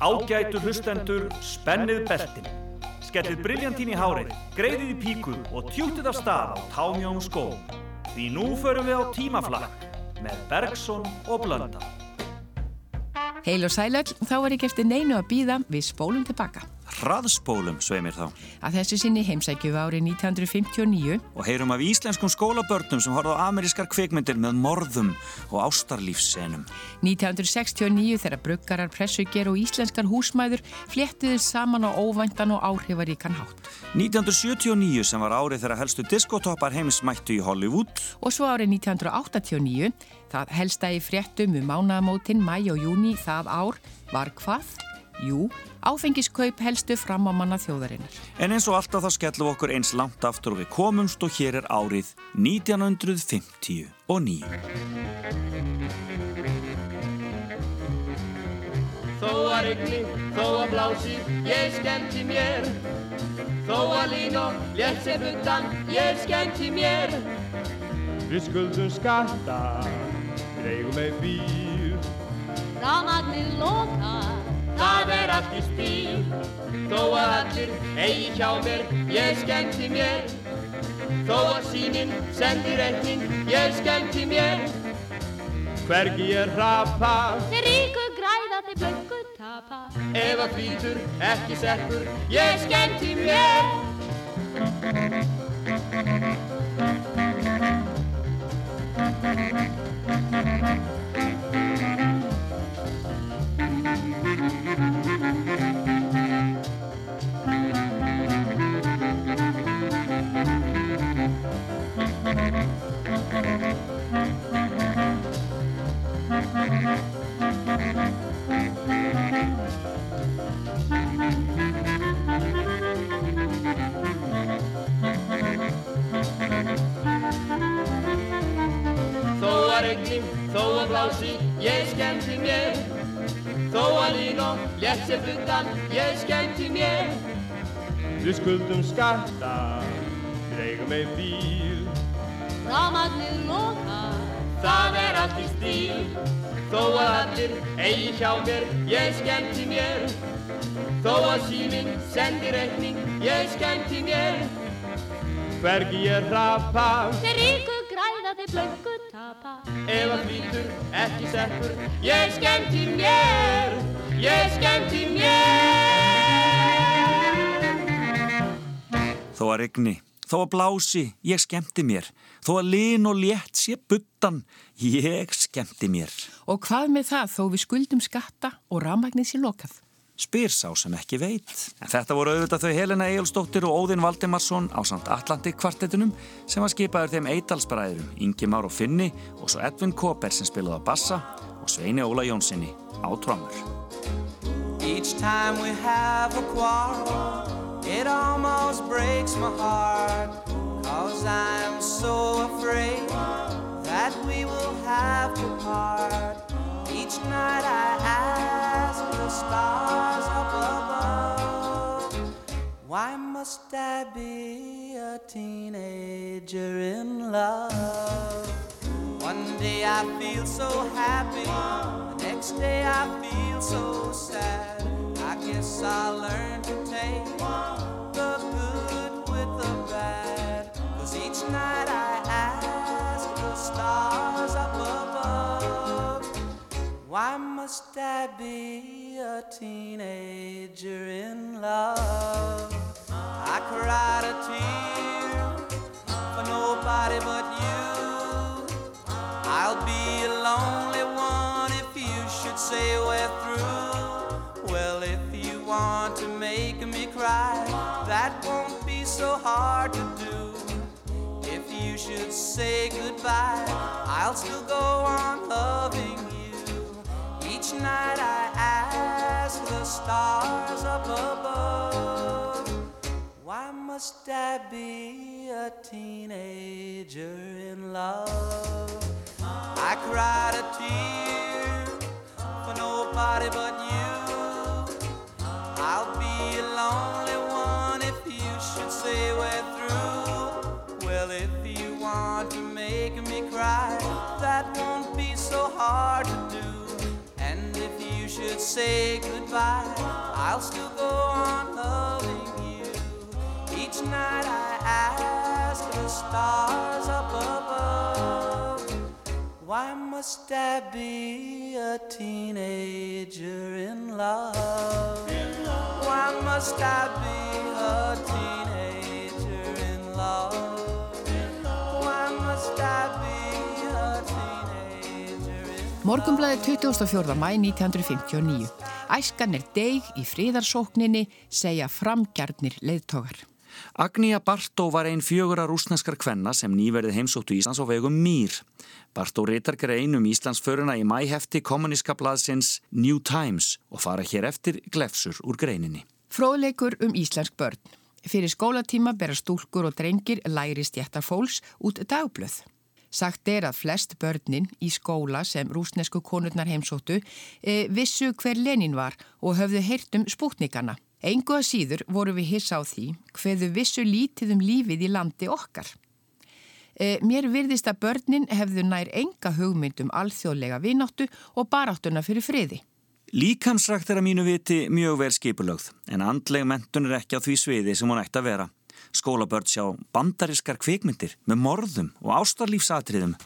Ágætu hlustendur, spennið beltin. Skellið briljantín í hárið, greiðið í píku og tjútið af stað á támjónum skóm. Því nú förum við á tímaflakk með Bergson og Blönda. Heil og sælöll, þá er ekki eftir neinu að býða við spólum tilbaka. Hraðspólum, sveimir þá. Að þessu sinni heimsækju árið 1959 Og heyrum af íslenskum skólabörnum sem horfðu á amerískar kvikmyndir með morðum og ástarlífssenum. 1969 þegar bruggarar, pressuger og íslenskar húsmæður fléttiður saman á óvæntan og áhrifaríkan hátt. 1979 sem var árið þegar helstu diskotoppar heims mættu í Hollywood Og svo árið 1989, það helsta í fréttum um mánaðamótin mæ og júni það ár var hvað? Jú, áfengiskaup helstu fram á manna þjóðarinnar. En eins og alltaf þá skellum við okkur eins langt aftur og við komumst og hér er árið 1959. Þó að regni, þó að blási, ég skemmti mér Þó að lín og létt sem utan, ég skemmti mér Við skuldum skatta, við eigum með bíl Rafmagnið lokar Það er allt í stíl Þó að allir eigi hjá mér, ég skemmti mér. Þó að síminn sendir reikning, ég skemmti mér. Hvergi ég rapa, Þeir ríku græða, þeir blöggu tapa. Ef að hvítur ekki sekkur, ég skemmti mér. Þó utan, ég skemmti mér. Við skuldum skatta, við eigum með bíl. Rafmagnið lokar Það er allt í stíl. Þó að allir eigi hjá mér, ég skemmti mér. Þó að síminn sendir reikning, ég skemmti mér. Hvergi ég rapa, Þeir ríku græða, þeir blöggu tapa. Ef að hvítur ekki sekkur, ég skemmti mér Ég skemmti mér Þó að regni, þó að blási, ég skemmti mér. Þó að lin og létt sé buttan, ég skemmti mér. Og hvað með það þó við skuldum skatta og rafmagnið sér lokað? Spyr sá sem ekki veit. En þetta voru auðvitað þau Helena Egilsdóttir og Óðinn Valdimarsson á samt Atlantik kvartetunum sem var skipaður þeim Eidalsbræðurum, Ingi Már og Finni og svo Edvin Koper sem spilaði á bassa og Sveini Óla Jónssoni á trómur. Each time we have a quarrel, it almost breaks my heart. Cause I'm so afraid that we will have to part. Each night I ask the stars up above, why must I be a teenager in love? One day I feel so happy, next day I feel so sad. I guess I'll learn to take the good with the bad. Cause each night I ask the stars up above, why must I be a teenager in love? I cried a tear for nobody but you. I'll be a say we're through. Well, if you want to make me cry, that won't be so hard to do. If you should say goodbye, I'll still go on loving you. Each night I ask the stars up above, why must I be a teenager in love? I cried a tear nobody but you. I'll be a lonely one if you should say we're through. Well, if you want to make me cry, that won't be so hard to do. And if you should say goodbye, I'll still go on loving you. Each night I ask the stars up above, why must I be a teenager in love? In love? Why must I be a teenager Morgumblaði 24. mæ 1959. Æskan er deg í fríðarsókninni, segja framgjarnir leiðtogar. Agnija Bartó var einn fjögura rúsneskar kvenna sem nýverið heimsóttu Íslands á vegum Mýr. Bartó reytar grein um Íslands föruna í mæhefti kommuníska blaðsins New Times og fara hér eftir glefsur úr greininni. Fróðleikur um íslensk börn. Fyrir skólatíma bera stúlkur og drengir læri stjættar fólks út dagblöð. Sagt er að flest börnin í skóla sem rúsnesku konurnar heimsóttu e, vissu hver Lenin var og höfðu heyrt um spútnikana. Engu að síður voru við hissa á því hverðu vissu lítið um lífið í landi okkar. E, mér virðist að börnin hefðu nær enga hugmynd um alþjóðlega vináttu og baráttuna fyrir friði. Líkamsrækt er að mínu viti mjög vel skipulögð en andleg mentun er ekki á því sviði sem hún ætti að vera. Skólabörn sjá bandariskar kvikmyndir með morðum og ástarlífsatriðum.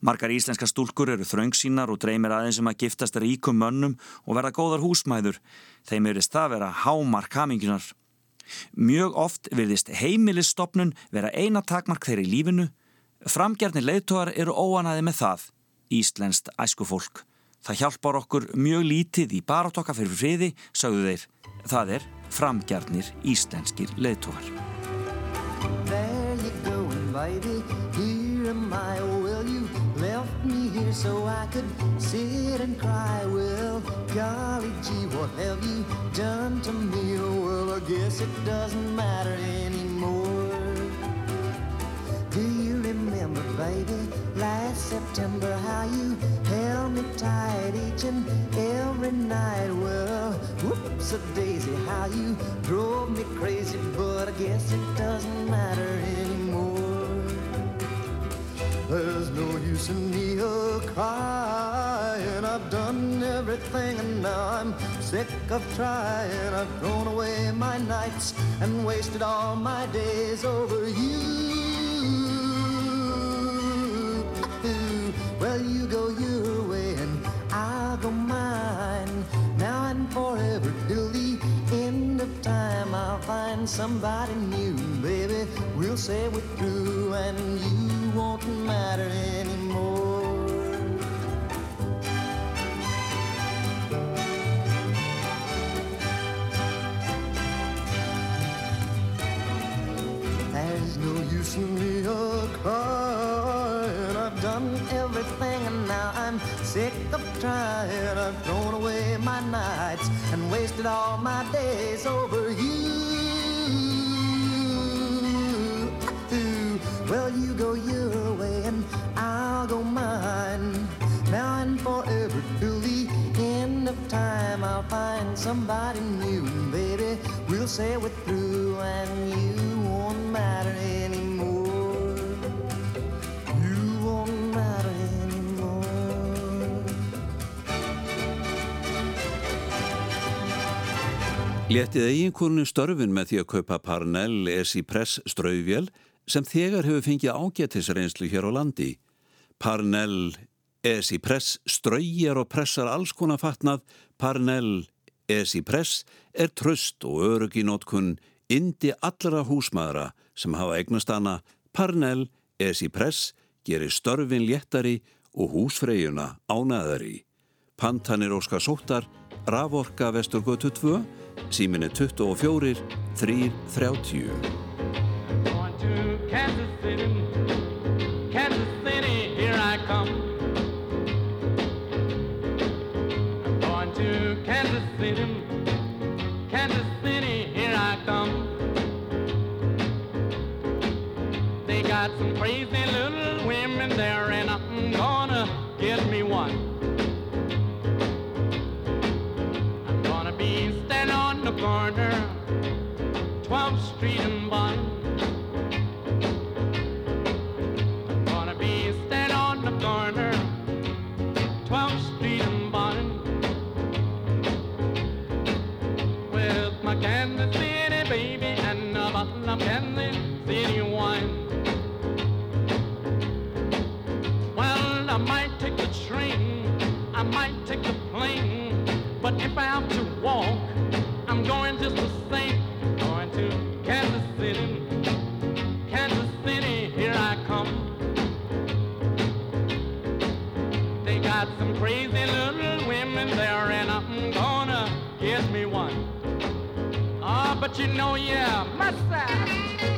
Margar íslenska stúlkur eru þröngsínar og dreymir aðeins um að giftast ríkum mönnum og verða góðar húsmæður. Þeim verðist það vera hámark hamingunar. Mjög oft verðist heimilistofnun vera eina takmark þeirri lífinu. Framgjarnir leiðtógar eru óanaði með það, íslenskt æskufólk. Það hjálpar okkur mjög lítið í baráttokka fyrir friði, sagðu þeir. Það er framgjarnir íslenskir leiðtógar. Left me here so I could sit and cry. Well, golly gee, what have you done to me? Oh, well, I guess it doesn't matter anymore. Do you remember, baby, last September how you held me tight each and every night? Well, whoops a daisy, how you drove me crazy, but I guess it doesn't matter anymore. There's no use in me a crying. I've done everything and now I'm sick of trying. I've thrown away my nights and wasted all my days over you. Well, you go your find somebody new, baby. We'll say we're through and you won't matter anymore. There's no use in me crying. I've done everything and now I'm sick of trying. I've thrown away my nights and wasted all my days over you. You go your way and I'll go mine. Now and forever till the end of time, I'll find somebody new, baby. We'll say we're through and you won't matter anymore. You won't matter. Léttið eiginkoninu störfin með því að kaupa Parnell Esipress strauðvél sem þegar hefur fengið ágættisreynslu hér á landi. Parnell Esipress strauðjar og pressar alls konar fatnað. Parnell Esipress er tröst og örug í nótkun indi allra húsmaðra sem hafa eignast hana. Parnell Esipress gerir störfin léttari og húsfreyjuna ánaðari. Pantanir Óskar Sóttar, Raforka Vesturgötu 2, síminni 24 330. Kansas City, Kansas City, here I come. I'm going to Kansas City, Kansas City, here I come. They got some crazy little women there, and I'm gonna get me one. I'm gonna be standing on the corner, 12th Street problem and the city wine. Well, I might take the train, I might take the plane, but if I have to walk, but you know, yeah, must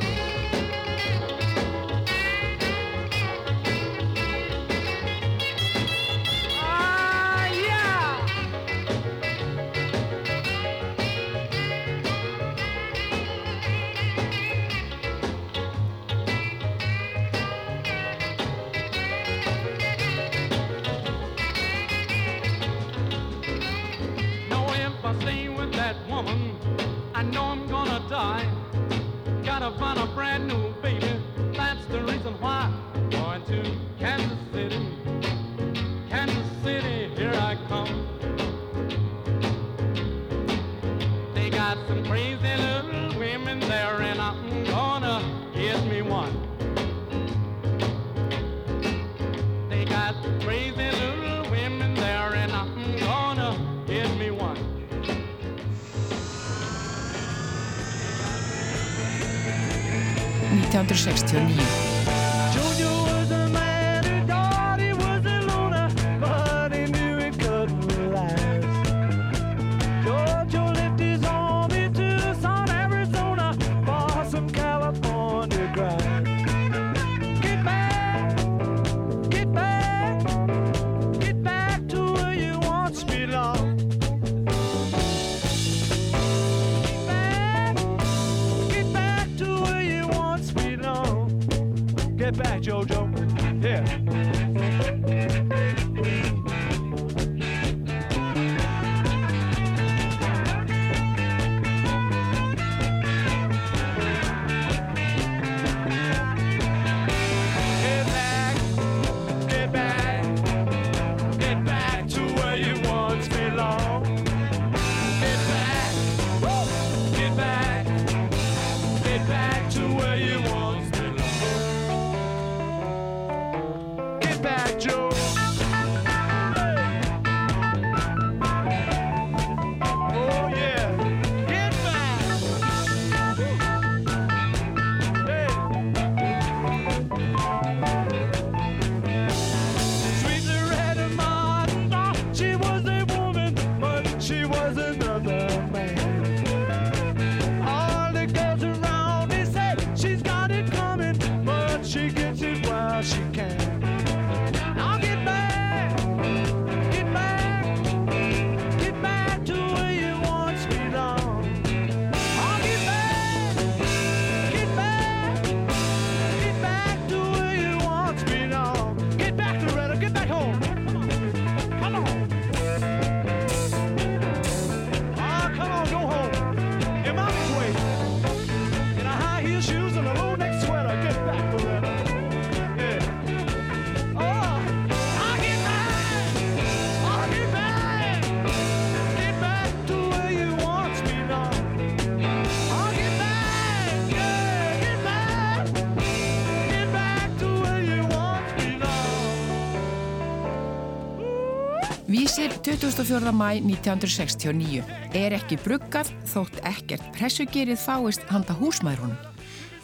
24. mæ 1969. Er ekki bruggað þótt ekkert pressugerið fáist handa húsmaðurunum.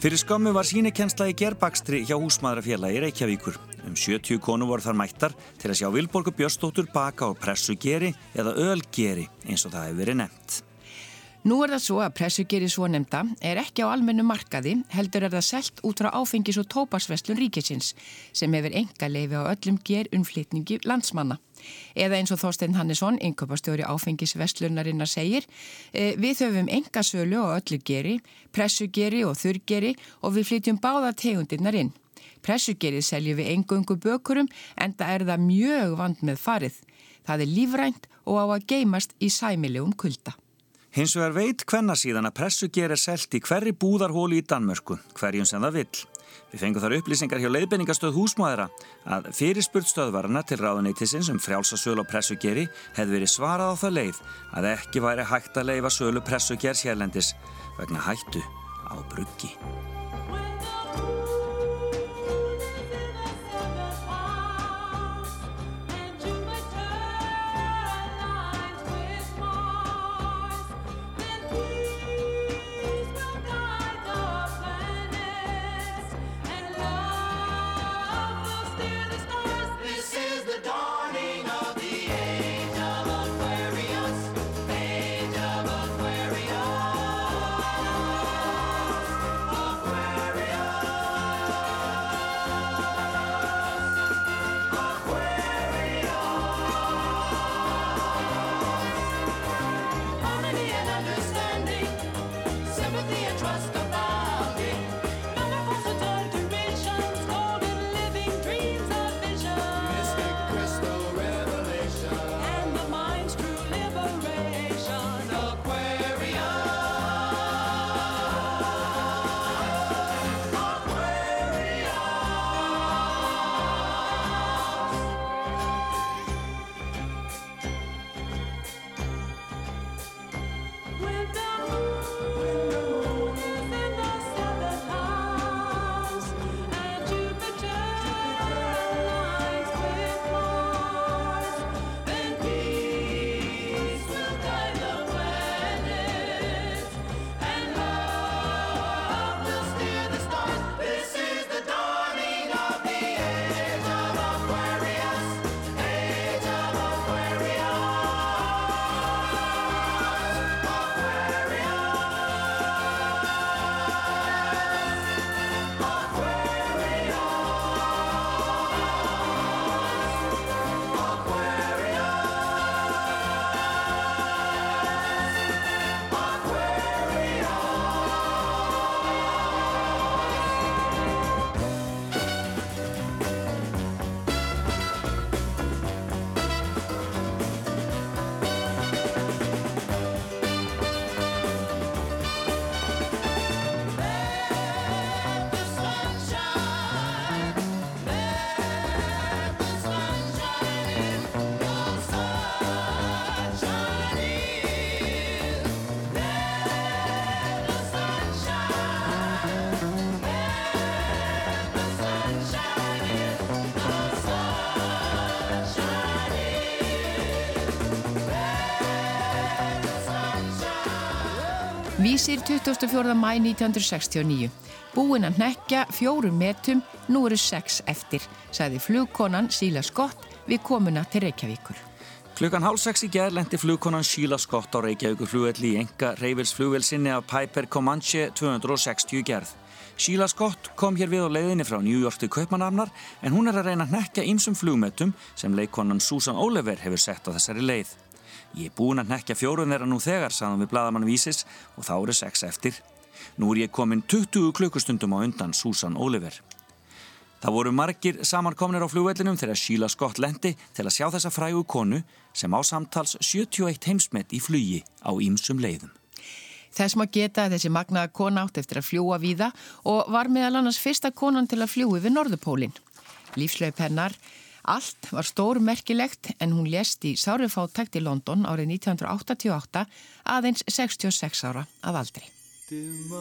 Fyrir skömmu var sínekjensla í gerbakstri hjá húsmaðurafélagi Reykjavíkur. Um 70 konu voru þar mættar til að sjá Vilborgu Björnstóttur baka á pressugeri eða ölgeri eins og það hefur verið nefnt. Nú er það svo að pressugeri svo nefnda er ekki á almennu markaði heldur er það selt út frá áfengis- og tóparsveslun ríkisins sem hefur enga leifi á öllum gerunflitningi landsmanna. Eða eins og Þorstein Hannesson, yngöpastjóri áfengisveslunarinnar segir, e, við höfum enga sölu á öllu geri, pressugeri og þurrgeri og við flytjum báða tegundinnar inn. Pressugerið seljum við engungu bökurum en það er það mjög vand með farið. Það er lífrænt og á að geymast í sæmilegum kulda. Hins vegar veit hvenna síðan að pressuger er selt í hverri búðarhóli í Danmörku, hverjum sem það vill. Við fengum þar upplýsingar hjá leiðbenningastöð húsmaðra að fyrirspurtstöðvarna til ráðuneytisins um frjálsa sölu á pressugeri hefði verið svarað á það leið að ekki væri hægt að leifa sölu pressugers hérlendis vegna hættu á bruggi. Vísir 24. mæ 1969. Búinn að nekja fjórum metum, nú eru sex eftir, sagði flugkonan Síla Skott við komuna til Reykjavíkur. Klukkan hálf sex í gerð lendi flugkonan Sheila Scott á Reykjavíkur flugvelli í enga reyfilsflugvel sinni af Piper Comanche 260 gerð. Sheila Scott kom hér við á leiðinni frá New York til Kaupmannafnar en hún er að reyna að nekja ýmsum flugmetum sem leikonan Susan Oliver hefur sett á þessari leið. Ég er búin að nekja fjórun þeirra nú þegar, sagðum við bladamann Vísis og þá eru sex eftir. Nú er ég komin 20 klukkustundum á undan Susan Oliver. Það voru margir samankomnir á flugvellinum þegar Sheila Scott lendi til að sjá þessa frægu konu sem á samtals 71 heimsmet í flugi á ýmsum leiðum. Þess maður geta þessi magnaða kona átt eftir að fljúa víða og var meðal annars fyrsta konan til að fljúi við Norðupólinn. Lífslaup hennar, allt var stór merkilegt en hún lést í Sárifátækt í London árið 1988 aðeins 66 ára að aldri. Dimmarósir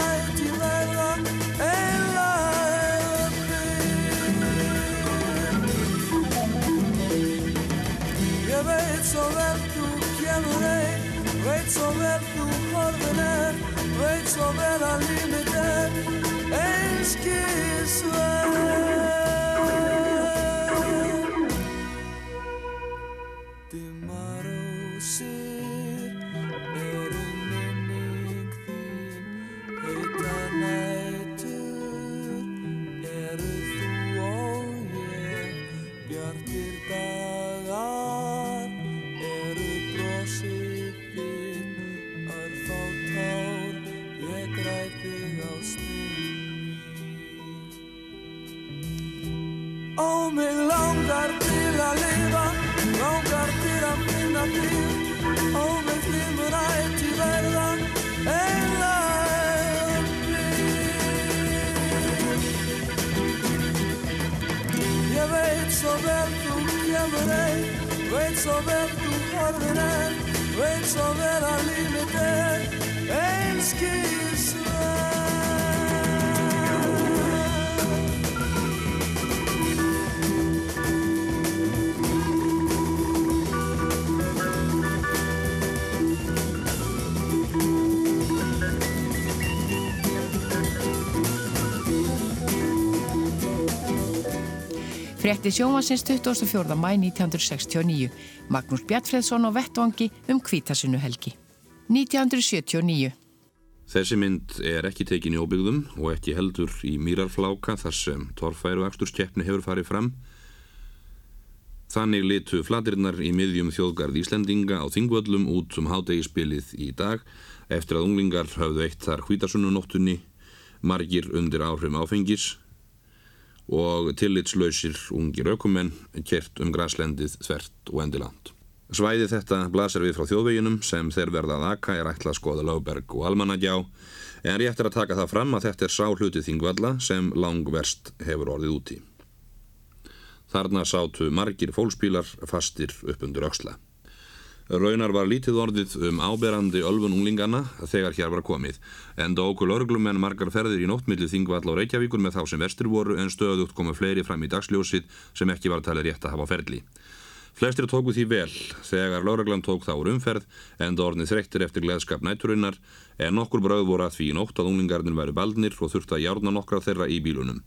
life. volveré, ven sobre tu jardinel, ven sobre la límite, elski Israel. Frétti sjónvansins 24. mæ 1969. Magnús Bjartfreðsson á vettvangi um kvítasinu helgi. 1979. Þessi mynd er ekki tekin í óbyggðum og ekki heldur í mýrarfláka þar sem torfæru axturskeppni hefur farið fram. Þannig litu flatirnar í miðjum þjóðgarð Íslendinga á Þingvöllum út um hátegispilið í dag eftir að unglingar hafðu eitt þar hvítasununóttunni, margir undir áhrifum áfengis og tillitslausir ungir aukumenn kert um græslendið þvert og endiland. Svæði þetta blasir við frá þjóðveginum sem þeir verða að aka er ætla að skoða Láberg og Almannagjá en rétt er að taka það fram að þetta er sá hlutið þingvalla sem langverst hefur orðið úti. Þarna sátu margir fólkspílar fastir upp undir auksla. Raunar var lítið orðið um áberandi ölfun unglingana þegar hér var komið, en dóku lauruglumenn margar ferðir í nóttmillið Þingvall og Reykjavíkur með þá sem vestur voru en stöðugt komu fleiri fram í dagsljósið sem ekki var talið rétt að hafa ferli. Flestir tóku því vel þegar lauruglan tók þá úr umferð en orðnið þreyttir eftir gleðskap næturinnar en nokkur bröð voru að því í nótt að unglingarnir væri baldnir og þurfti að járna nokkra þeirra í bílunum.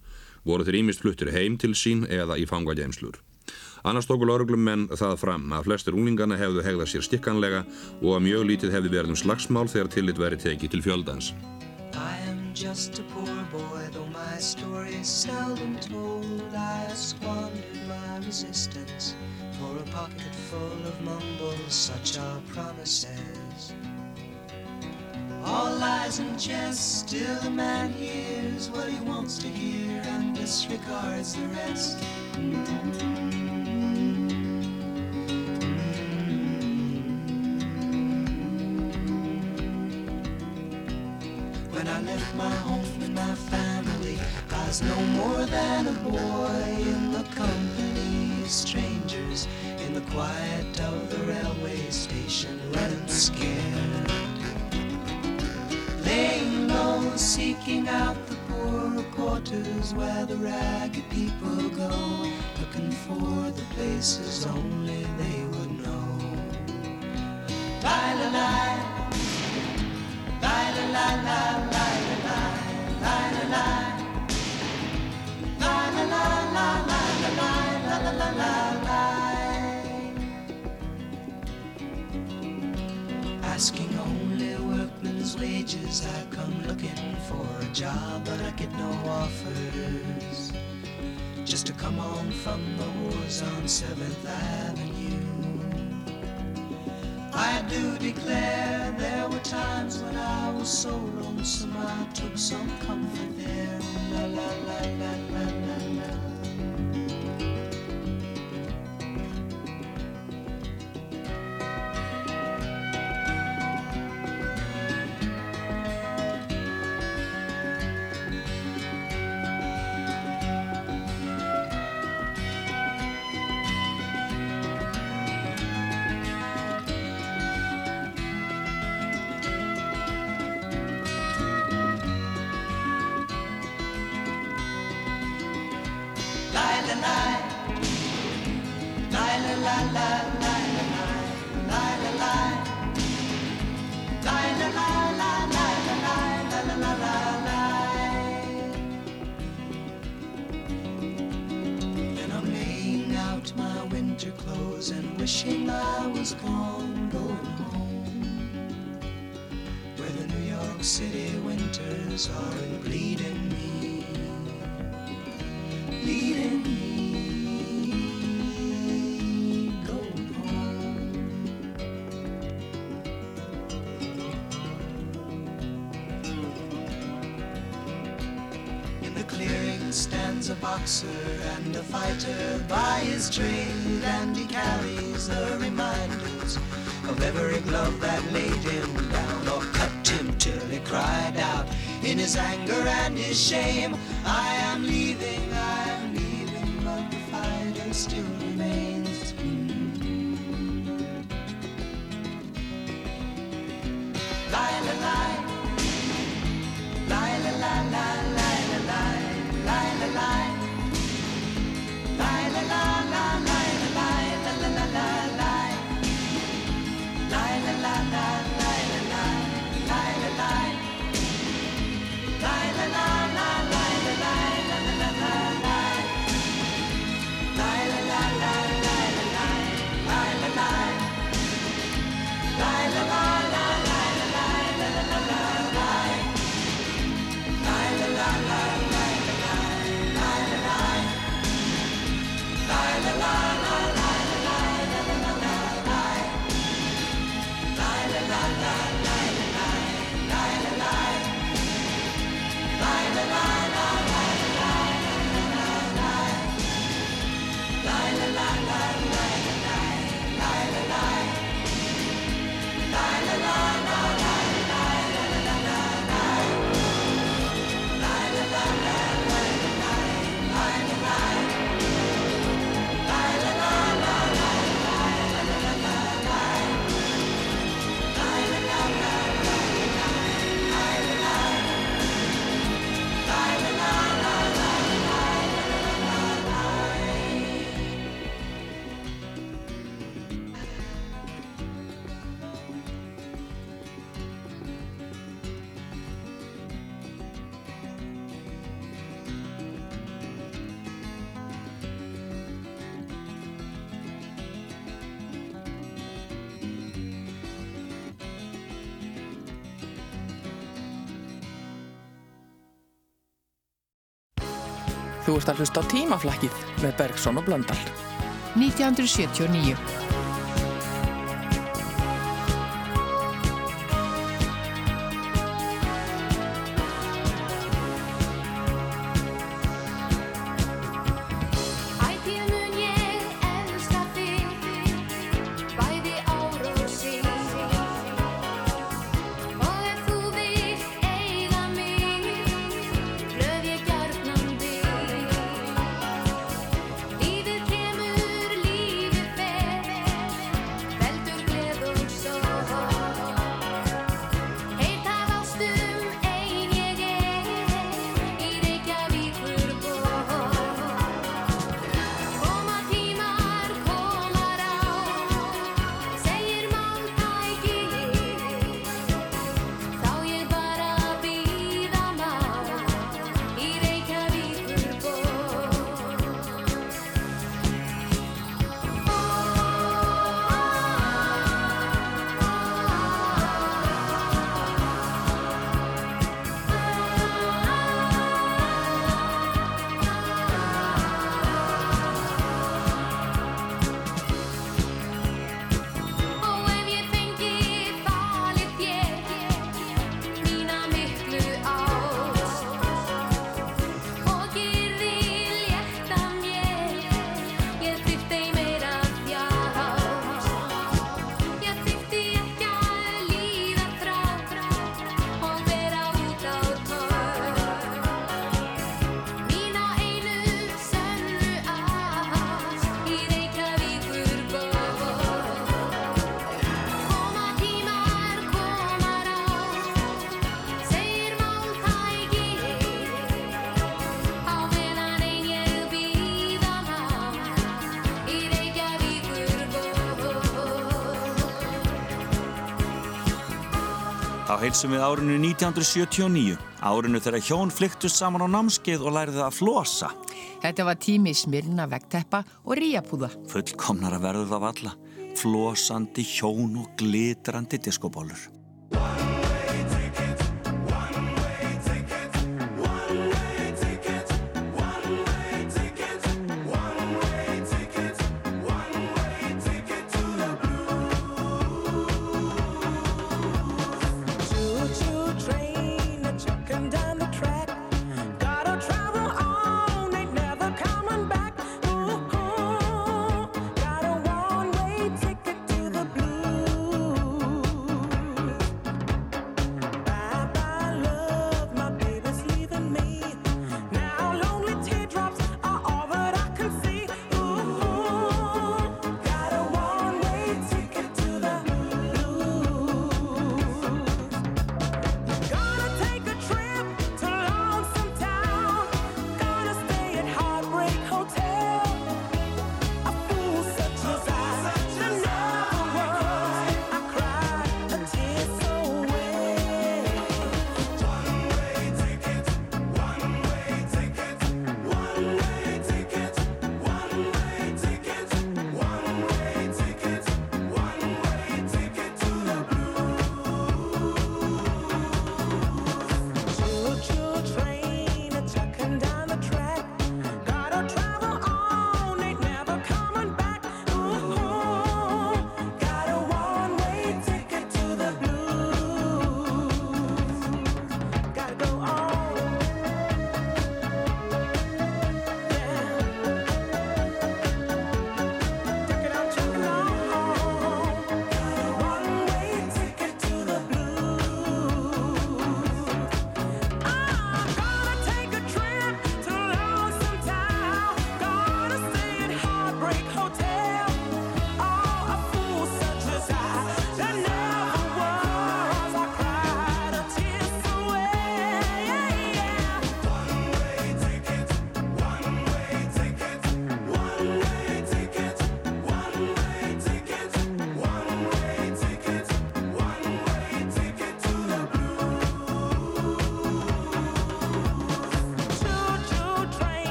Voru þeir ímist fluttir heim til sín eða í fangageimslur. Annars tóku lauruglumenn það fram að flestir unglingana hefðu hegðað sér stikkanlega og að mjög lítið hefði verið um slagsmál þegar tillit verið tekið til fjöldans. All lies and chess, still the man hears what he wants to hear and disregards the rest. Than a boy in the company of strangers in the quiet of the railway station, running scared. Laying low, seeking out the poorer quarters where the ragged people go, looking for the places only they would know. La la la. La la la la la la la la La Asking only workmen's wages I come looking for a job but I get no offers Just to come on from the wars on 7th Avenue I do declare there were times when I was so lonesome I took some comfort there. La la la la la. boxer and a fighter by his trade, and he carries the reminders of every glove that laid him down or cut him till he cried out in his anger and his shame, I am leaving, I am leaving, but the fighter still ert að hlusta á tímaflakkið með Bergson og Blöndal. 1979 Þá heilsum við árinu 1979, árinu þegar hjón flyktust saman á námskeið og læriði að flosa. Þetta var tími smirna vegteppa og ríapúða. Fullkomnara verður það valla, flosandi hjón og glitrandi diskobólur.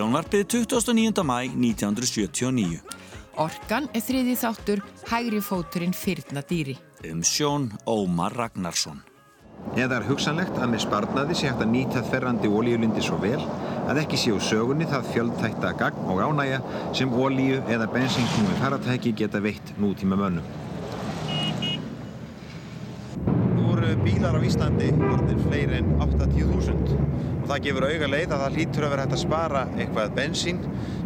Sjónvarpið 29. mæ 1979. Orkan er þriði þáttur hægri fóturinn fyrna dýri. Um sjón Ómar Ragnarsson. Eða er hugsanlegt að með sparnaði sé hægt að nýta þerrandi ólíulindi svo vel að ekki séu sögunni það fjöldtækta gagn og ánægja sem ólíu eða bensinknúi faratæki geta veitt nútíma mönnum. Og það gefur auga leið að það hlýtur að vera hægt að spara eitthvað bensín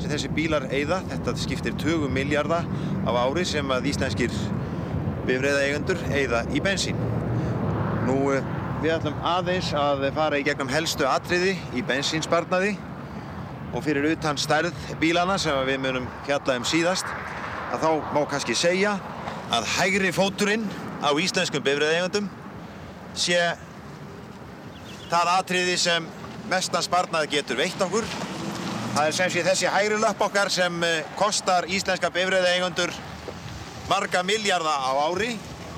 sem þessi bílar eyða. Þetta skiptir 20 miljardar á ári sem að íslenskir bifreiða eigendur eyða í bensín. Nú, eh, við ætlum aðeins að fara í gegnum helstu atriði í bensínsparnaði og fyrir utan stærð bílana sem við munum fjalla um síðast að þá má kannski segja að hægri fóturinn á íslenskum bifreiðeigandum sé það atriði sem mestan sparnað getur veitt okkur. Það er sem sé þessi hægri löpp okkar sem eh, kostar íslenska bifreiðeigandur marga miljarda á ári.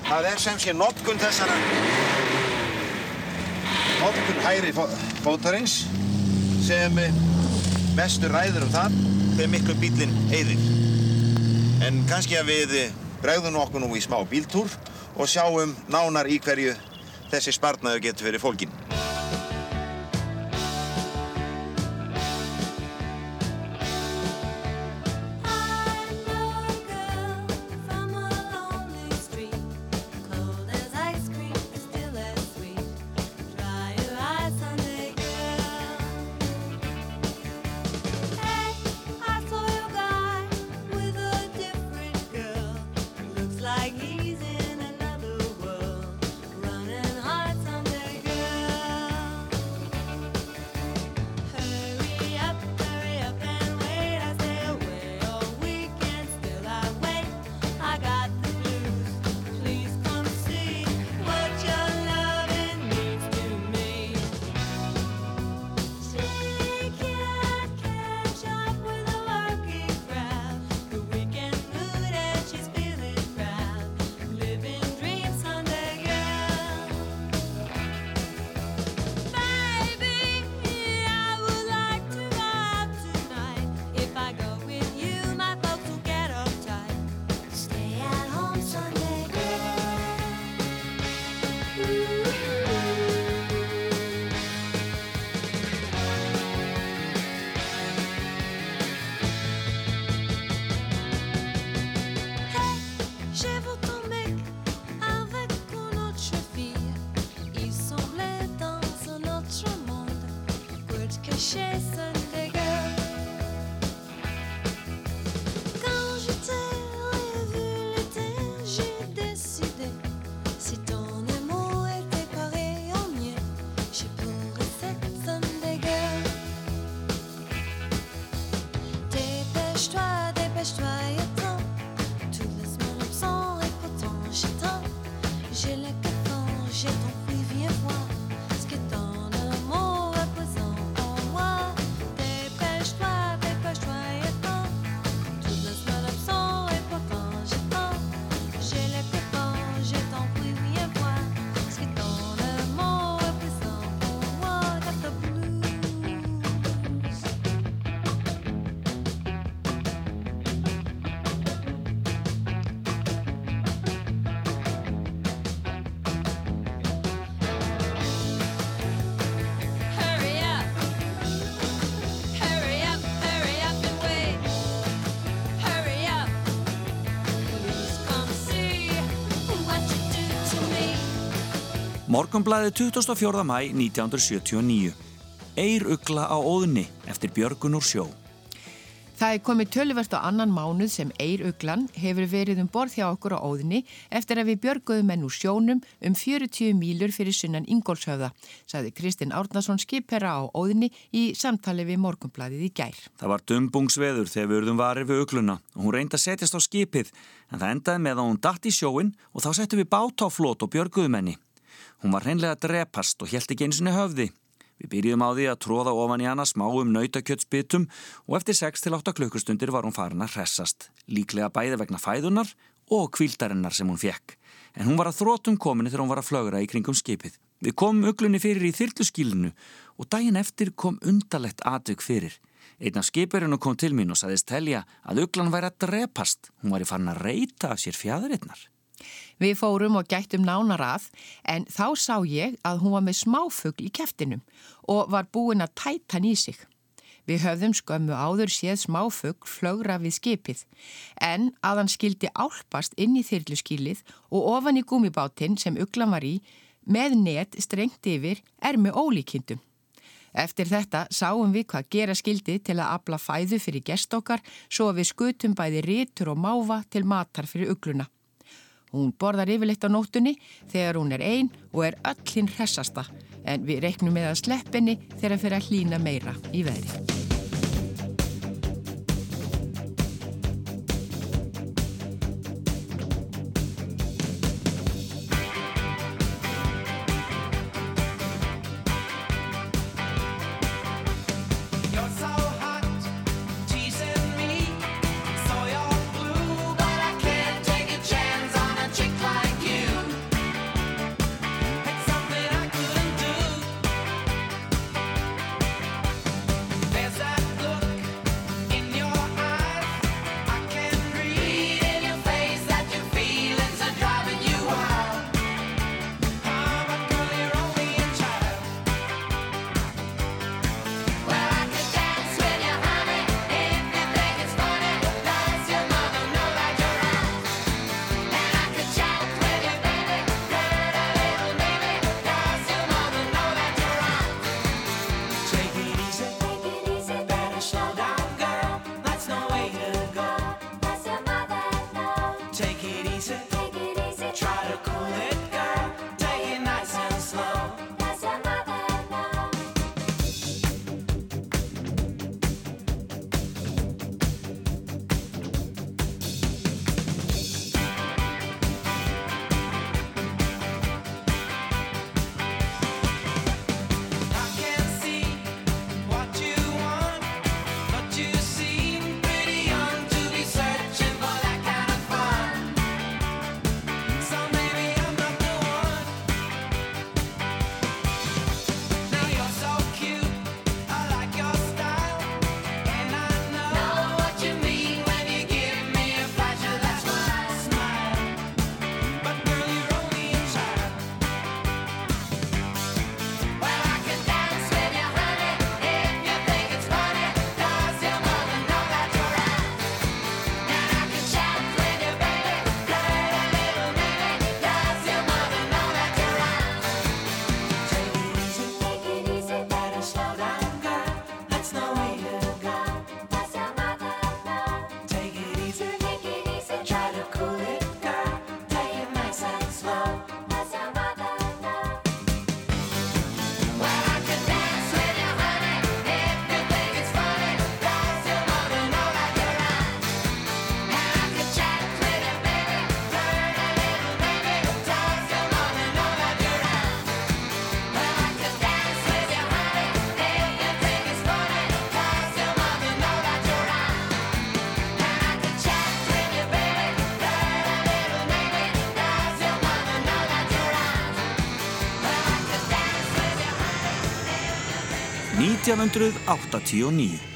Það er sem sé notkun þessara notkun hægri fó- fótarins sem eh, mestur ræður um það þegar miklu bílinn eyðir. En kannski að við eh, bregðum okkur nú í smá bíltúr og sjáum nánar í hverju þessi sparnaður getur verið fólkin. Morgunblæði 24. mæ 1979. Eir ugla á óðni eftir Björgun úr sjó. Það er komið töluvert á annan mánuð sem Eiruglan hefur verið um borð hjá okkur á óðinni eftir að við björguðum menn úr sjónum um 40 mílur fyrir sunnan Ingólfshöfða, sagði Kristinn Árnason skipherra á óðinni í samtali við morgunbladið í gær. Það var dumbungsveður þegar við urðum varir við ugluna og hún reyndi að setjast á skipið en það endaði með að hún datt í sjóin og þá settum við bát á flót og björguðum henni. Hún var hreinlega drepast og held ekki eins og höfði. Við byrjuðum á því að tróða ofan í hana smáum nautakjötsbytum og eftir 6-8 klukkustundir var hún farin að hressast, líklega bæði vegna fæðunar og kvildarinnar sem hún fekk. En hún var að þrótum kominu þegar hún var að flögra í kringum skipið. Við komum uglunni fyrir í þyrluskílinu og daginn eftir kom undalett atvik fyrir. Einn af skipurinu kom til mín og saðist telja að uglan væri að drepast. Hún var í farin að reyta af sér fjæðurinnar. Við fórum og gættum nánar að en þá sá ég að hún var með smáfugl í keftinum og var búin að tæta hann í sig. Við höfðum skömmu áður séð smáfugl flögra við skipið en að hann skildi álpast inn í þyrluskílið og ofan í gúmibátinn sem uglan var í með net strengt yfir er með ólíkindum. Eftir þetta sáum við hvað gera skildi til að abla fæðu fyrir gestokkar svo við skutum bæði rítur og máva til matar fyrir ugluna. Hún borðar yfirleitt á nóttunni þegar hún er ein og er öll hinn hressasta en við reiknum með að sleppinni þegar fyrir að hlýna meira í veðri. 1989.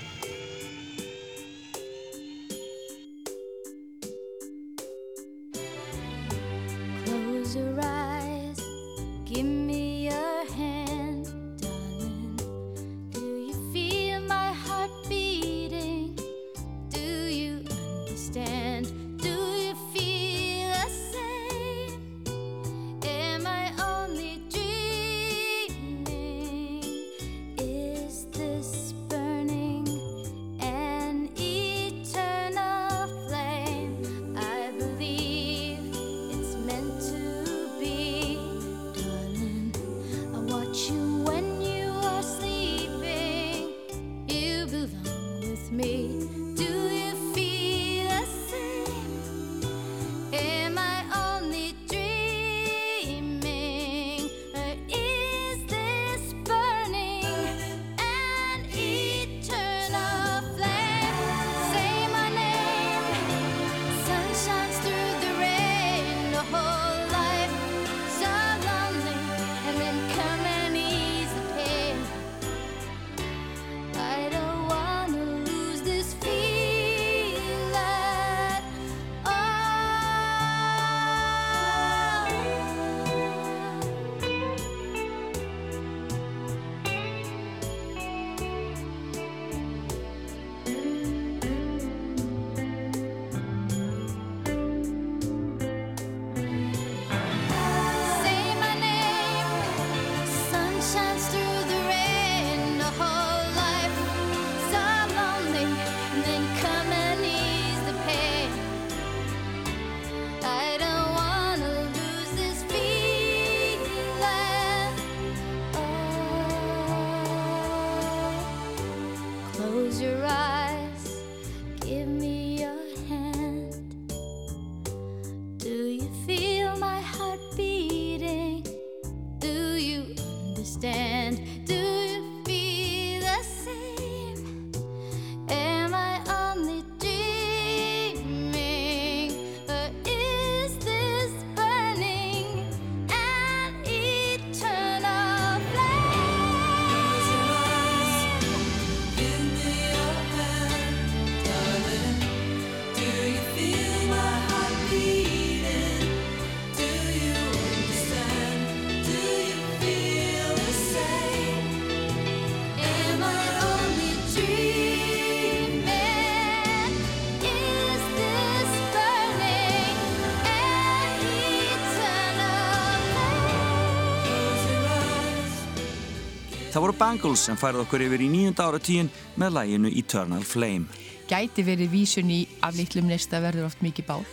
Það voru Bangles sem færði okkur yfir í nýjunda áratíin með læginu Eternal Flame Gæti verið vísun í af litlum nesta verður oft mikið bál.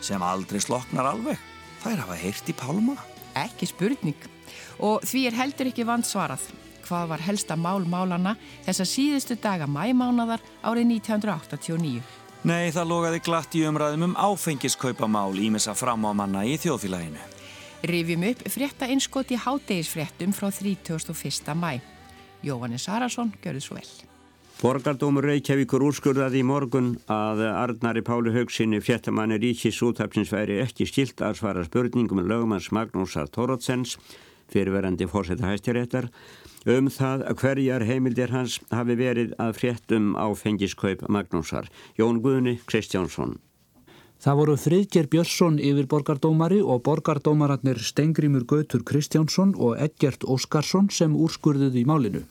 sem aldrei sloknar alveg. Þær hafa heyrt í Pálma. Ekki spurning. Og því er heldur ekki vand svarað. Hvað var helsta mál málana þessa síðustu daga mæmánadar árið 1989? Nei, það logaði glatt í umræðum um áfengiskaupamál ímessa fram á manna í þjóðfélaginu. Rifjum upp frétta einskot í hádegisfréttum frá 31. mæ. Jóhannes Arason, görðu svo vel. Borgardómur Reykjavíkur úrskurðaði í morgun að Arnari Páli Haugsinni fréttamanni Ríkis útapsins væri ekki skilt að svara spurningum um lögumanns Magnúsar Tórótsens, fyrirverandi fórseta hæstiréttar, um það að hverjar heimildir hans hafi verið að fréttum á fengiskaup Magnúsar. Jón Guðni Kristjánsson. Það voru Friðger Björnsson yfir borgardómari og borgardómararnir Stengrimur Gautur Kristjánsson og Eggert Óskarsson sem úrskurðuði í málinu.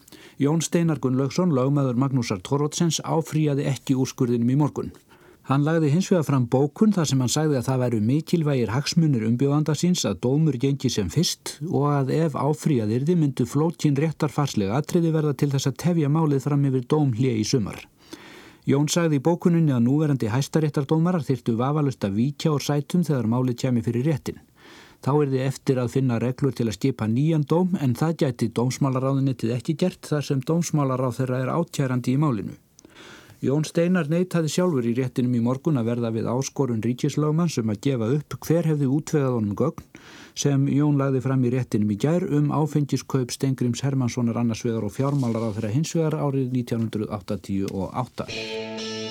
Jón Steinar Gunnlaugsson, lögmaður Magnúsar Tórótsens, áfríaði ekki úrskurðinum í morgun. Hann lagði hins vegar fram bókun þar sem hann sagði að það væru mikilvægir hagsmunir umbjóðanda síns að dómur gengi sem fyrst og að ef áfríaðirði myndu flókin réttarfarslega atriði verða til þess að tefja málið fram yfir dómhlið í sumar. Jón sagði í bókuninni að núverandi hæstaréttardómarar þyrtu vafalust að víkja úr sætum þegar málið kemi fyrir réttin. Þá er þið eftir að finna reglur til að skipa nýjan dóm en það gæti dómsmálaráðunitið ekki gert þar sem dómsmálaráð þeirra er átkærandi í málinu. Jón Steinar neytaði sjálfur í réttinum í morgun að verða við áskorun ríkislögmann sem að gefa upp hver hefði útvegað honum gögn sem Jón lagði fram í réttinum í gær um áfengiskaup Stengrims Hermanssonar annars vegar og fjármálar á þeirra hins vegar árið 1988.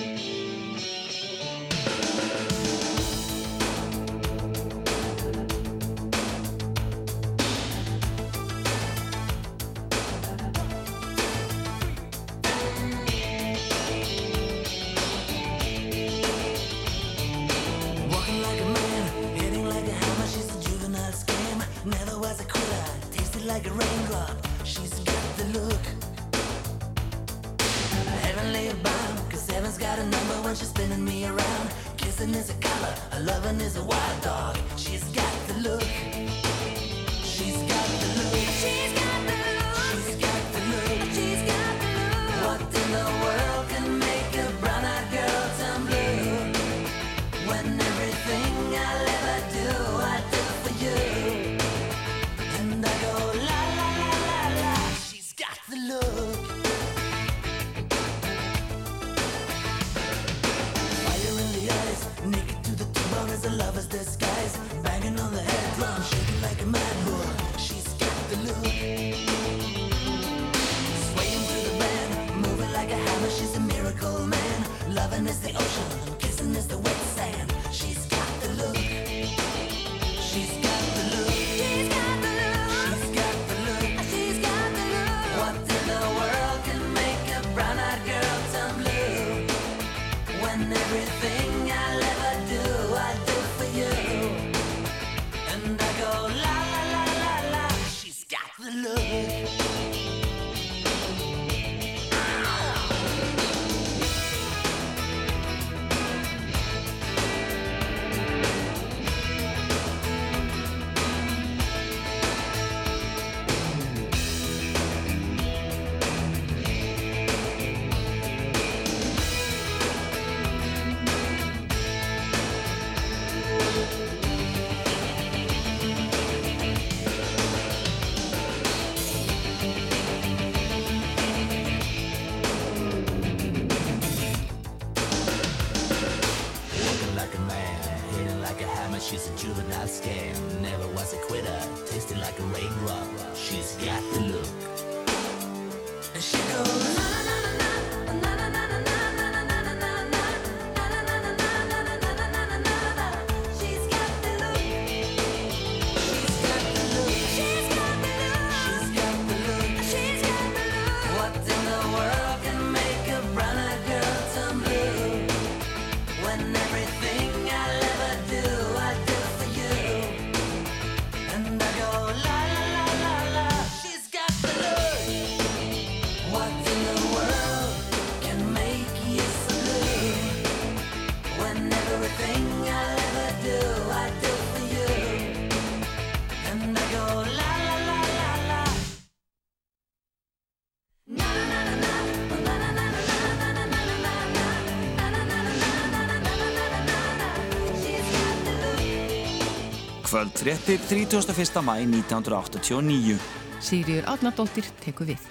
Kvöld fréttir 31. mæ 1989. Sigriður Átnardóttir tekur við.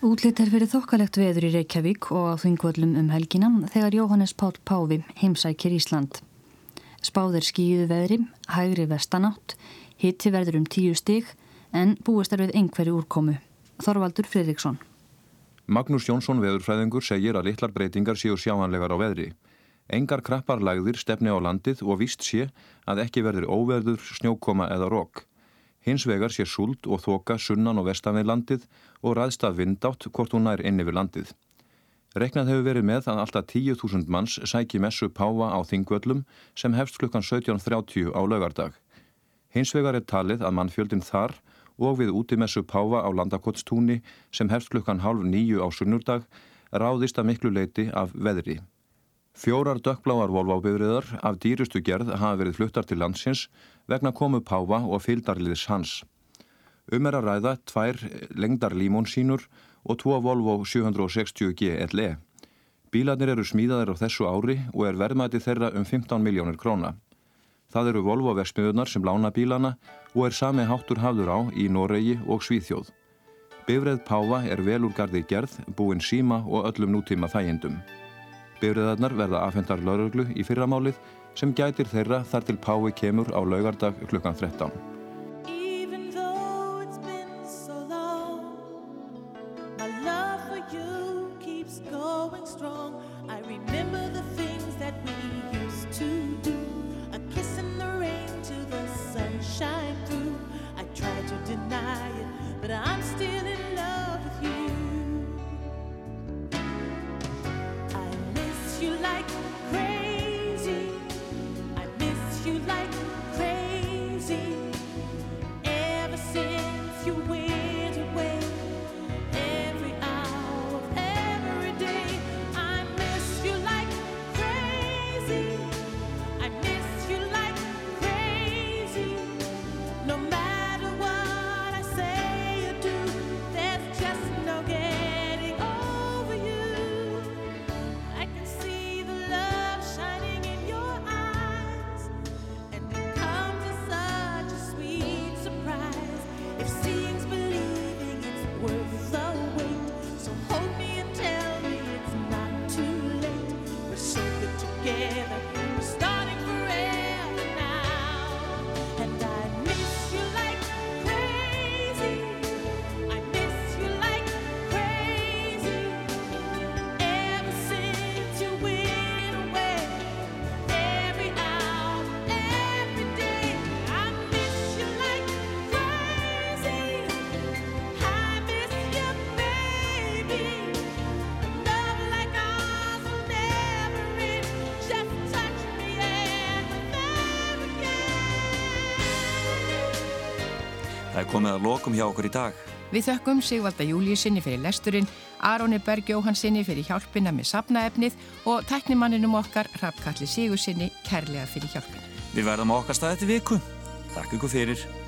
Útlitt er fyrir þokkalegt veður í Reykjavík og á þingvöllum um helgina þegar Jóhannes Páll Páfi heimsækir Ísland. Spáðir skíðu veðri, hægri vestanátt, hitti verður um tíu stig en búist er við einhverju úrkomu. Þorvaldur Fredriksson. Magnús Jónsson veðurfræðingur segir að litlar breytingar séu sjáanlegar á veðri. Engar krappar lagðir stefni á landið og víst sé að ekki verður óveður, snjókoma eða rók. Hins vegar sé súld og þoka sunnan og vestan við landið og ræðst af vindátt hvort hún nær inn yfir landið. Reknað hefur verið með að alltaf 10.000 manns sæki messu páfa á þingvöllum sem hefst klukkan 17.30 á laugardag. Hins vegar er talið að mannfjöldin þar og við útimessu páfa á landakotstúni sem hefst klukkan halv nýju á sunnurdag ráðist að miklu leiti af veðri. Fjórar dökkbláar volvábifriðar af dýrustu gerð hafa verið fluttar til landsins vegna komu páfa og fylgdarliðs hans. Um er að ræða tvær lengdar límónsínur og tvo Volvo 760 GLE. Bílarnir eru smíðaðir á þessu ári og er verðmæti þeirra um 15 miljónir króna. Það eru Volvo versmiðunar sem lána bílana og er sami háttur hafður á í Noregi og Svíþjóð. Bifreð Páfa er vel úr gardi gerð, búin síma og öllum nútíma þægindum. Bifreðarnar verða afhendar lauruglu í fyrramálið sem gætir þeirra þar til Pái kemur á laugardag klukkan 13. komið að lokum hjá okkur í dag. Við þökkum Sigvalda Júliusinni fyrir lesturinn, Aroni Berg Jóhansinni fyrir hjálpina með sapnaefnið og tæknimanninum okkar Hrafkalli Sigursinni kærlega fyrir hjálpina. Við verðum okkar staði til viku. Takk ykkur fyrir.